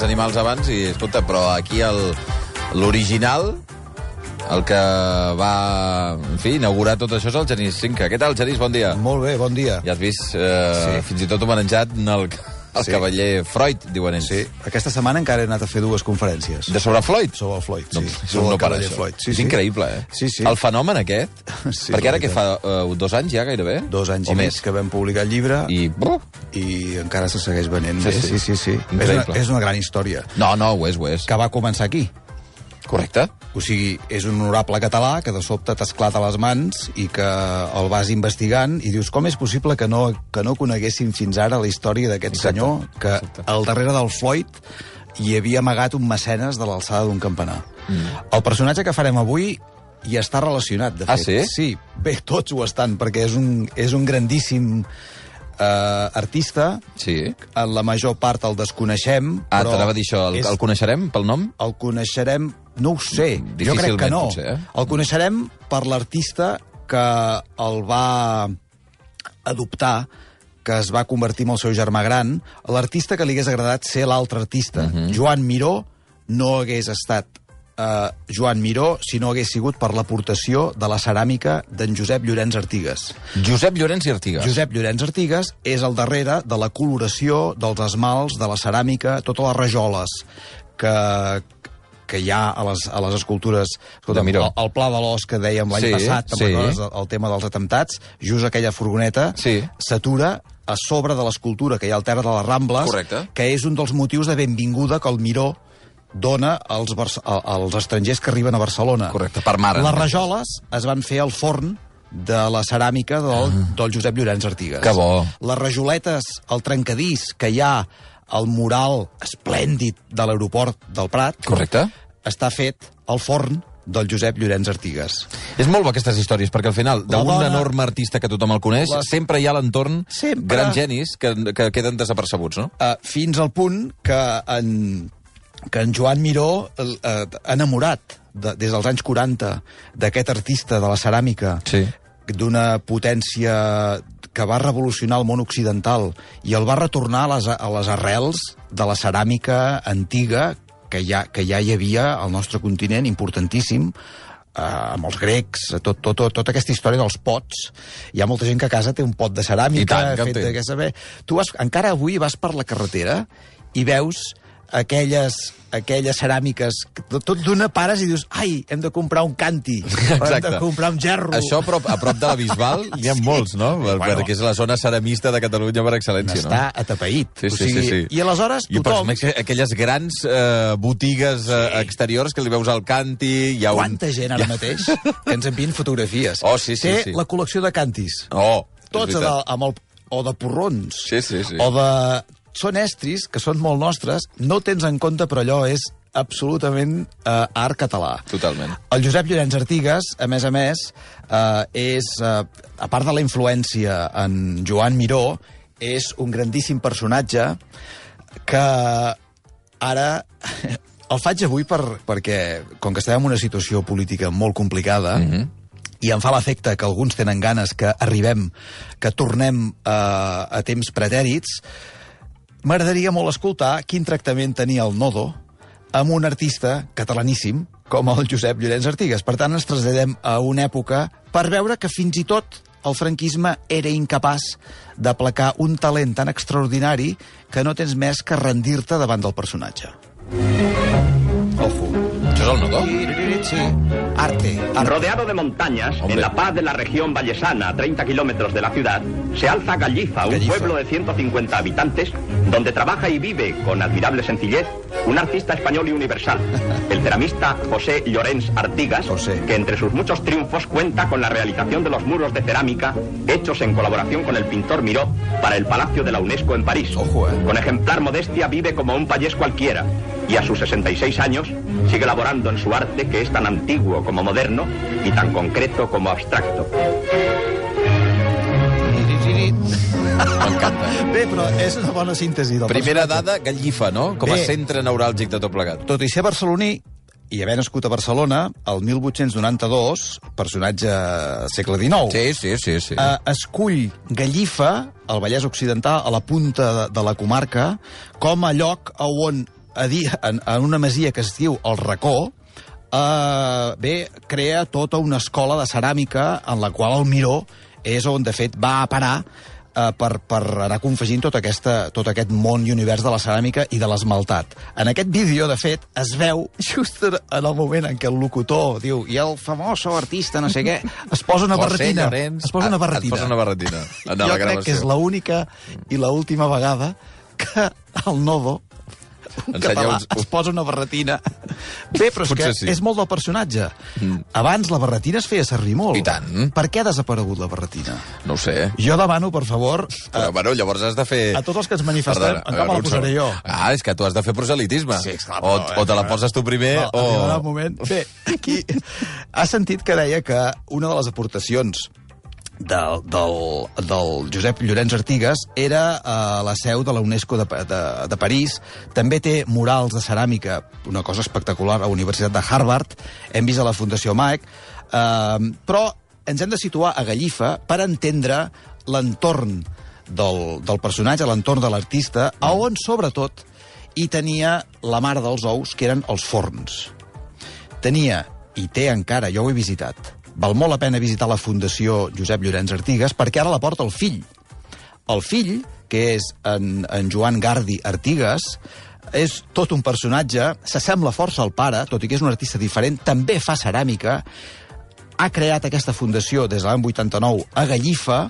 aquests animals abans, i, escolta, però aquí l'original, el que va, en fi, inaugurar tot això és el Genís Cinca. Què tal, Genís? Bon dia. Molt bé, bon dia. Ja has vist, eh, Sí. fins i tot homenatjat el, el Sí. cavaller Freud, diuen ells. Sí, aquesta setmana encara he anat a fer dues conferències. De sobre Freud? Sobre el Floyd, sí. No, sobre no el para, cavaller això. Floyd. Sí, és sí. increïble, eh? Sí, sí. El fenomen aquest, Sí, perquè ara que fa uh, dos anys ja gairebé? Dos anys o i més. que vam publicar el llibre i, I... Encara se segueix venent. Sí, bé. sí. sí, sí. sí. És, una, és una gran història No, no, ho és, ho és. que va començar aquí. Correcte. O sigui, és un honorable català que de sobte t'esclata les mans i que el vas investigant i dius com és possible que no, que no coneguéssim fins ara la història d'aquest senyor que exacte. al darrere del Floyd hi havia amagat un mecenes de l'alçada d'un campanar. Mm. El personatge que farem avui hi està relacionat, de fet. Ah, sí? Sí, bé, tots ho estan, perquè és un, és un grandíssim eh, artista, Sí. en la major part el desconeixem, Ah, però t'anava a dir això. El, és- el coneixerem pel nom? el coneixerem... No ho sé, jo crec que no. potser, eh? El coneixerem per l'artista que el va adoptar, que es va convertir en el seu germà gran, l'artista que li hagués agradat ser l'altre artista. Uh Mhm. -huh. Joan Miró no hagués estat eh, Joan Miró si no hagués sigut per l'aportació de la ceràmica d'en Josep Llorenç Artigues. Josep Llorenç i Artigas. Josep Llorenç Artigues és al darrere de la coloració dels esmalts, de la ceràmica, totes les rajoles que, que hi ha a les, a les escultures. Miró. el, el pla de l'os que dèiem l'any Sí, passat, sí. el, el tema dels atemptats, just aquella furgoneta Sí. s'atura a sobre de l'escultura que hi ha al terra de les Rambles, Correcte. que és un dels motius de benvinguda que el Miró dona als, als estrangers que arriben a Barcelona. Correcte, per mare. Les rajoles es van fer al forn de la ceràmica del, ah. del Josep Llorenç Artigues. Que bo. Les rajoletes, el trencadís que hi ha al mural esplèndid de l'aeroport del Prat Correcte. està fet al forn del Josep Llorenç Artigues. És molt bo aquestes històries, perquè al final La d'un enorme artista que tothom el coneix, Les- sempre hi ha l'entorn grans genis que, que queden desapercebuts, no? Uh, fins al punt que en, que en Joan Miró, uh, enamorat de, des dels anys 40 d'aquest artista de la ceràmica, Sí. d'una potència que va revolucionar el món occidental i el va retornar a les, a les arrels de la ceràmica antiga que ja, que ja hi havia al nostre continent, importantíssim, eh, amb els grecs, tot, tot, tot, tota aquesta història dels pots. Hi ha molta gent que a casa té un pot de I ceràmica, tant que en fet de saber. Tu vas, encara avui vas per la carretera i veus aquelles, aquelles ceràmiques, que tot, d'una pares i dius, ai, hem de comprar un canti, o hem de comprar un gerro. Això a prop, a prop de la Bisbal hi ha Sí. molts, no? Bueno. Perquè és la zona ceramista de Catalunya per excel·lència, no? Està atapeït. Sí, sí, sí, sí. I aleshores I tothom... per exemple, aquelles grans eh, botigues eh, Sí. exteriors que li veus al canti... Hi ha Quanta un... gent ara mateix que ens envien fotografies. Oh, sí, sí, Té sí. la col·lecció de cantis. Oh, Tots amb el, o de porrons. Sí, sí, sí. O de... Són estris, que són molt nostres, no tens en compte, però allò és absolutament eh, art català. Totalment. El Josep Llorenç Artigues, a més a més, eh, és, eh, a part de la influència en Joan Miró, és un grandíssim personatge que ara el faig avui per, perquè, com que estem en una situació política molt complicada, mm -hmm. i em fa l'efecte que alguns tenen ganes que arribem, que tornem eh, a temps pretèrits, m'agradaria molt escoltar quin tractament tenia el Nodo amb un artista catalaníssim com el Josep Llorenç Artigues. Per tant, ens traslladem a una època per veure que fins i tot el franquisme era incapaç d'aplacar un talent tan extraordinari que no tens més que rendir-te davant del personatge. Ojo. Arte. arte. Rodeado de montañas, Hombre. en la paz de la región vallesana, a 30 kilómetros de la ciudad, se alza Gallifa, un Gallifa. pueblo de 150 habitantes, donde trabaja y vive con admirable sencillez un artista español y universal, el ceramista José Llorenç Artigas, José. que entre sus muchos triunfos cuenta con la realización de los muros de cerámica hechos en colaboración con el pintor Miró para el Palacio de la UNESCO en París. Ojo, eh. Con ejemplar modestia vive como un payés cualquiera y a sus 66 años sigue laborando en su arte que es tan antiguo como moderno y tan concreto como abstracto. M'encanta. Bé, però és una bona síntesi del Primera personatge. dada, Gallifa, no? Com a Bé. centre neuràlgic de tot plegat. Tot i ser barceloní, i haver nascut a Barcelona, el 1892, personatge segle XIX, Sí, sí, sí, sí. eh, escull Gallifa, al Vallès Occidental, a la punta de, de la comarca, com a lloc a on, a dir, en, en una masia que es diu El Racó, eh, bé, crea tota una escola de ceràmica en la qual el Miró és on, de fet, va a parar eh, per, per anar confegint tot, aquesta, tot aquest món i univers de la ceràmica i de l'esmaltat. En aquest vídeo, de fet, es veu just en el moment en què el locutor diu i el famoso artista no sé què, es posa una José barretina. Llorenç, es posa una ah, barretina. Es posa una barretina. En jo la crec gravació. que és l'única i l'última vegada que el Nodo un català uns- es posa una barretina. Bé, però és que sí. és molt del personatge. Abans la barretina es feia servir molt. I tant. Per què ha desaparegut la barretina? No sé. Jo demano, per favor, Però, a, bueno, llavors has de fer... a tots els que ens manifestem, Perdona, en com la posaré jo? Ah, és que tu has de fer proselitisme. Sí, esclar, o, però, eh, o te la però- poses tu primer, No, o... un moment. Bé, aquí ha sentit que deia que una de les aportacions del, del, del Josep Llorenç Artigas era a la seu de la UNESCO de, de, de París. També té murals de ceràmica, una cosa espectacular, a la Universitat de Harvard. Hem vist a la Fundació Mac. Eh, però ens hem de situar a Gallifa per entendre l'entorn del, del personatge, l'entorn de l'artista, a on, sobretot, hi tenia la mare dels ous, que eren els forns tenia, i té encara, jo ho he visitat, val molt la pena visitar la Fundació Josep Llorenç Artigas, perquè ara la porta el fill. El fill, que és en, en Joan Gardi Artigas, és tot un personatge, s'assembla força al pare, tot i que és un artista diferent, també fa ceràmica, ha creat aquesta fundació des de l'any 89 a Gallifa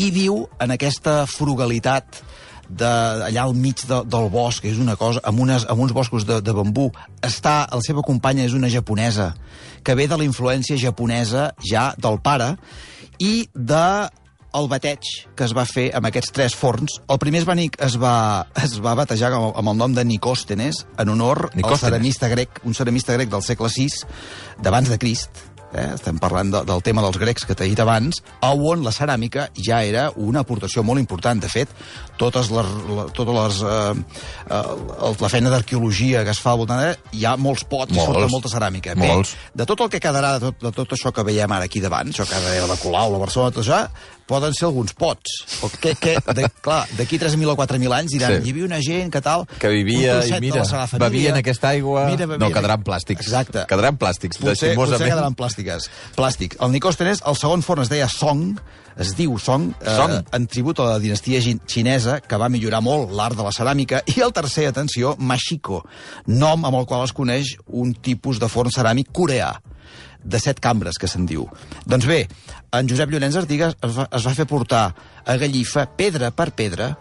i viu en aquesta frugalitat de, allà al mig de, del bosc, és una cosa, amb, unes, amb uns boscos de, de bambú. Està, la seva companya és una japonesa, que ve de la influència japonesa ja del pare, i de el bateig que es va fer amb aquests tres forns. El primer es va, es va, es va batejar amb, amb el nom de Nicòstenes, en honor al Nicòstenes. ceramista grec, un ceramista grec del segle VI, d'abans de Crist, eh? estem parlant de, del tema dels grecs que t'he dit abans, on la ceràmica ja era una aportació molt important. De fet, totes les, la, totes les, eh, eh, la feina d'arqueologia que es fa al voltant, eh, hi ha molts pots i Molts. surt molta ceràmica. Molts. Bé, de tot el que quedarà, de tot, de tot això que veiem ara aquí davant, això que ara deia la Colau, la Barcelona, tot això, poden ser alguns pots. O que, que, de, clar, d'aquí 3.000 o 4.000 anys diran, Sí. hi havia una gent que tal... que vivia i mira, Família, bevien aquesta aigua... Mira, no, bevien- quedaran plàstics. Exacte. Quedaran plàstics, Potser, potser quedaran plàstiques. Plàstic. El Nicòstenes, el segon forn es deia Song, es diu Song, Song. Eh, en tribut a la dinastia xin- xinesa, que va millorar molt l'art de la ceràmica, i el tercer, atenció, Mashiko, nom amb el qual es coneix un tipus de forn ceràmic coreà de set cambres, que se'n diu. Doncs bé, en Josep Llorenç Artigas es va, es va fer portar a Gallifa, pedra per pedra,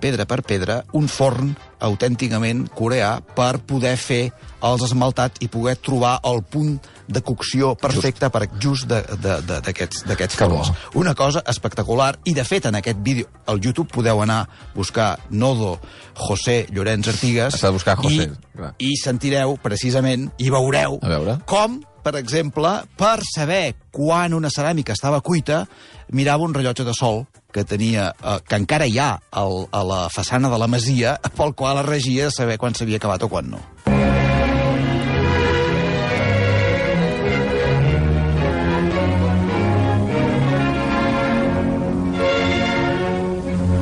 pedra per pedra, un forn autènticament coreà per poder fer els esmaltats i poder trobar el punt de cocció perfecte per just de- de- d'aquests bo. forns. Una cosa espectacular, i de fet en aquest vídeo, al YouTube podeu anar a buscar Nodo José Llorenç Artigas de buscar José, i, clar. i sentireu precisament, i veureu com, per exemple, per saber quan una ceràmica estava cuita, mirava un rellotge de sol que tenia, eh, que encara hi ha al, a la façana de la masia, pel qual es regia saber quan s'havia acabat o quan no.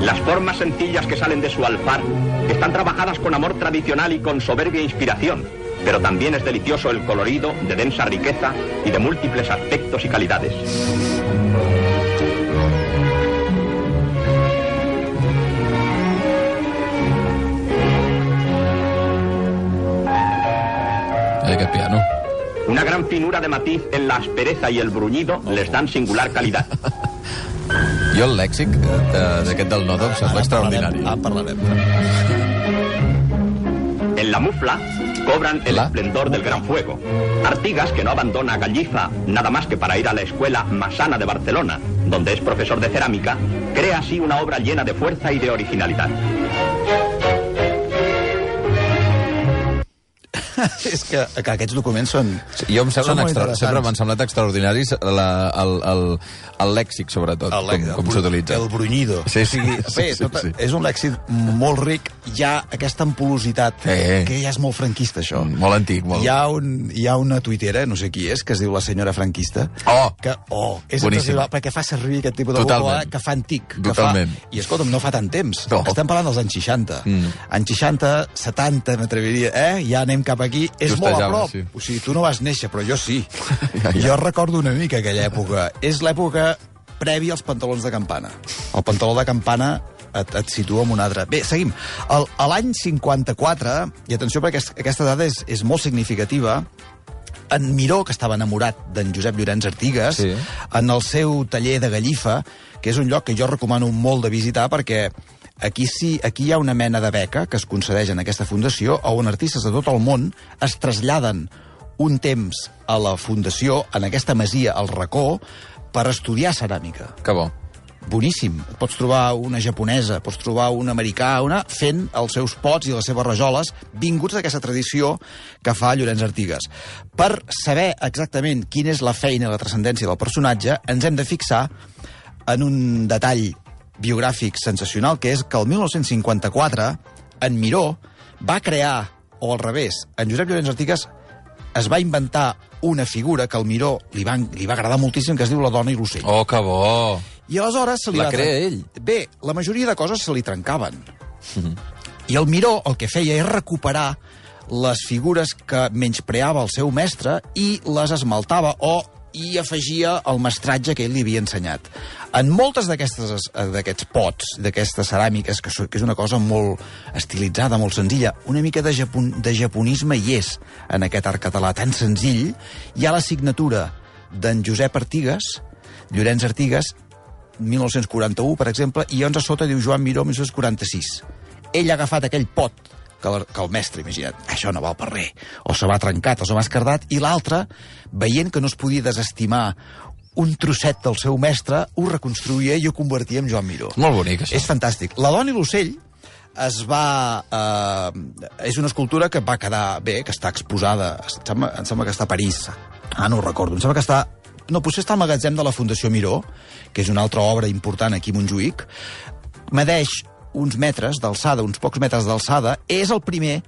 Las formas sencillas que salen de su alfar están trabajadas con amor tradicional y con soberbia inspiración, pero también es delicioso el colorido de densa riqueza y de múltiples aspectos y calidades. Eh, aquest piano. Una gran finura de matiz en la aspereza y el bruñido les dan singular calidad. Jo el lèxic de- d'aquest del Nodo em sembla extraordinari. Ah, parlarem. En la mufla cobran el esplendor del gran fuego. Artigas, que no abandona Gallifa nada más que para ir a la escuela Masana de Barcelona, donde es profesor de cerámica, crea así una obra llena de fuerza y de originalidad. és que, que aquests documents són... Jo em semblen molt extra... sempre m'han semblat extraordinaris la, el, el, el lèxic, sobretot, El, com, com s'utilitza. El brunyido. Sí, sí, O sigui, sí, bé, sí, tot, sí. és un lèxic molt ric. Hi ha aquesta ampulositat, Eh. que ja és molt franquista, això. Molt antic, molt. Hi ha, un, hi ha una tuitera, no sé qui és, que es diu la senyora franquista. Oh! Que, oh, és Boníssim. perquè fa servir aquest tipus de vocabulari que fa antic. Que Totalment. Fa, I escolta'm, no fa tant temps. No. Estem parlant dels anys 60. Mm. Anys 60, 70, m'atreviria, eh? Ja anem cap aquí. És molt a prop. sí. O sigui, tu no vas néixer, però jo sí. Ja, ja. Jo recordo una mica aquella època. És l'època prèvia als pantalons de campana. El pantaló de campana et, et situa en un altre. Bé, seguim. El- A l'any 54, i atenció perquè aquest, aquesta dada és, és molt significativa, en Miró, que estava enamorat d'en Josep Llorenç Artigas, Sí. en el seu taller de Gallifa, que és un lloc que jo recomano molt de visitar perquè aquí sí, aquí hi ha una mena de beca que es concedeix en aquesta fundació on artistes de tot el món es traslladen un temps a la fundació, en aquesta masia, al racó, per estudiar ceràmica Que bo. boníssim. Pots trobar una japonesa, pots trobar un americà, una fent els seus pots i les seves rajoles vinguts d'aquesta tradició que fa Llorenç Artigas. Per saber exactament quina és la feina i la transcendència del personatge, ens hem de fixar en un detall biogràfic sensacional, que és que el 1954 en Miró va crear, o al revés, en Josep Llorenç Artigas es va inventar una figura que al Miró li va, li va agradar moltíssim, que es diu la dona i l'ocell. Oh, que bo! I aleshores se li La va crea ell. Bé, la majoria de coses se li trencaven. I el Miró el que feia és recuperar les figures que menyspreava el seu mestre i les esmaltava o i afegia el mestratge que ell li havia ensenyat. En moltes d'aquests pots, d'aquestes ceràmiques, que, és una cosa molt estilitzada, molt senzilla, una mica de, japon, de japonisme hi és en aquest art català tan senzill, hi ha la signatura d'en Josep Artigas, Llorenç Artigas, 1941, per exemple, i llavors a sota diu Joan Miró, 1946. Ell ha agafat aquell pot que el, que el mestre, imagina't, això no val per res, o se va trencat, o se va escardat, i l'altre, veient que no es podia desestimar un trosset del seu mestre, ho reconstruïa i ho convertia en Joan Miró. Molt bonic, això. És fantàstic. La dona i l'ocell es va... Eh, és una escultura que va quedar bé, que està exposada, em sembla, em sembla que està a París. Ah, no ho recordo. Em sembla que està... No, potser està al magatzem de la Fundació Miró, que és una altra obra important aquí a Montjuïc. Medeix uns metres d'alçada, uns pocs metres d'alçada. És el primer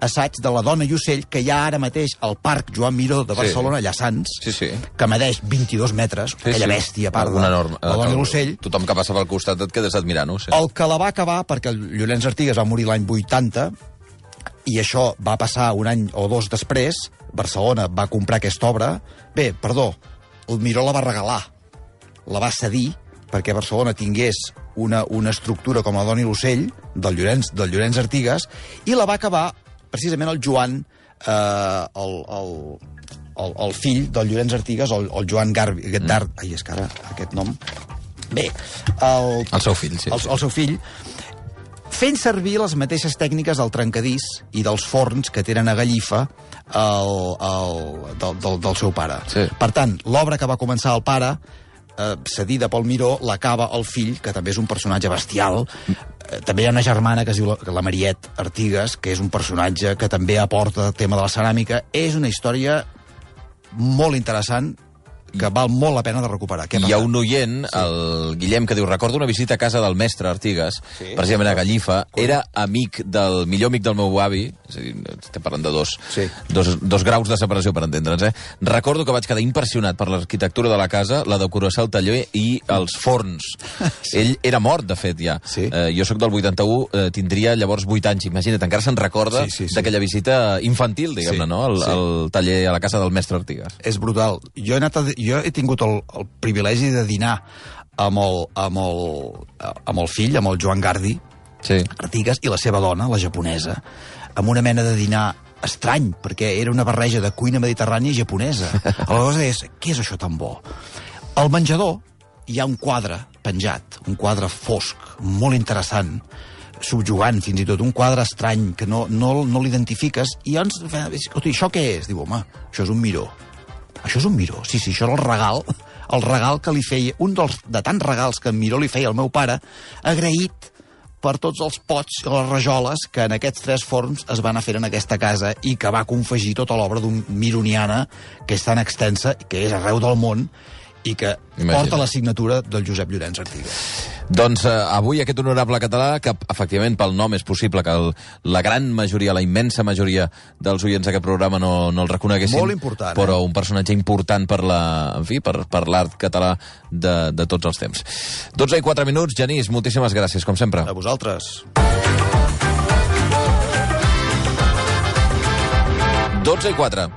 assaig de la dona i ocell que hi ha ara mateix al Parc Joan Miró de Sí. Barcelona, allà a Sants, Sí, sí. que medeix 22 metres, Sí, aquella sí. bèstia a part de enorme. la dona i l'ocell. Tothom que passa pel costat et quedes admirant-ho. Sí. El que la va acabar, perquè el Llorenç Artigas va morir l'any 80, i això va passar un any o dos després, Barcelona va comprar aquesta obra. Bé, perdó, el Miró la va regalar, la va cedir perquè Barcelona tingués una, una estructura com la dona i l'ocell del Llorenç, del Llorenç Artigas i la va acabar precisament el Joan, eh, el, el, el, el fill del Llorenç Artigas, el, el Joan Garbi, aquest mm. d'art... Ai, és que ara aquest nom... Bé, el, El seu fill, sí. el, el seu fill, fent servir les mateixes tècniques del trencadís i dels forns que tenen a Gallifa el, el, del, del, del seu pare. Sí. Per tant, l'obra que va començar el pare, eh, cedida pel Miró, l'acaba el fill, que també és un personatge bestial. Eh, també hi ha una germana que es diu la, la Mariet Artigas, que és un personatge que també aporta el tema de la ceràmica. És una història molt interessant que val molt la pena de recuperar. Què Hi ha un oient, el Guillem, que diu recordo una visita a casa del mestre Artigas, Sí. precisament a Gallifa, era amic del millor amic del meu avi, és a dir, estem parlant de dos, Sí. dos, dos graus de separació, per entendre'ns, eh? Recordo que vaig quedar impressionat per l'arquitectura de la casa, la decoració del taller i els forns. Sí. Ell era mort, de fet, ja. Sí. Eh, jo sóc del 81, eh, tindria llavors 8 anys, imagina't, encara se'n recorda Sí, sí, sí. d'aquella visita infantil, diguem-ne, Sí, no?, al, sí. al taller, a la casa del mestre Artigas. és brutal. Jo he, anat a, jo he tingut el, el privilegi de dinar amb el, amb, el, amb el fill, amb el Joan Gardi, Sí. Artigas, i la seva dona, la japonesa, amb una mena de dinar estrany, perquè era una barreja de cuina mediterrània i japonesa. Aleshores és, què és això tan bo? Al menjador hi ha un quadre penjat, un quadre fosc, molt interessant, subjugant fins i tot, un quadre estrany que no, no, no l'identifiques, i llavors, escolta, això què és? Diu, home, això és un miró. Això és un miró. Sí, sí, això era el regal, el regal que li feia, un dels de tants regals que en Miró li feia al meu pare, agraït per tots els pots i les rajoles que en aquests tres forns es van a fer en aquesta casa i que va confegir tota l'obra d'un Mironiana que és tan extensa, que és arreu del món, i que Imagina. porta la signatura del Josep Llorenç Artigas. Doncs eh, avui aquest honorable català, que efectivament pel nom és possible que el, la gran majoria, la immensa majoria dels oients d'aquest programa no, no el reconeguessin. Molt important, Però eh? un personatge important per la, en fi, per, per l'art català de, de tots els temps. 12 i 4 minuts, Genís, moltíssimes gràcies, com sempre. A vosaltres. 12 i 4.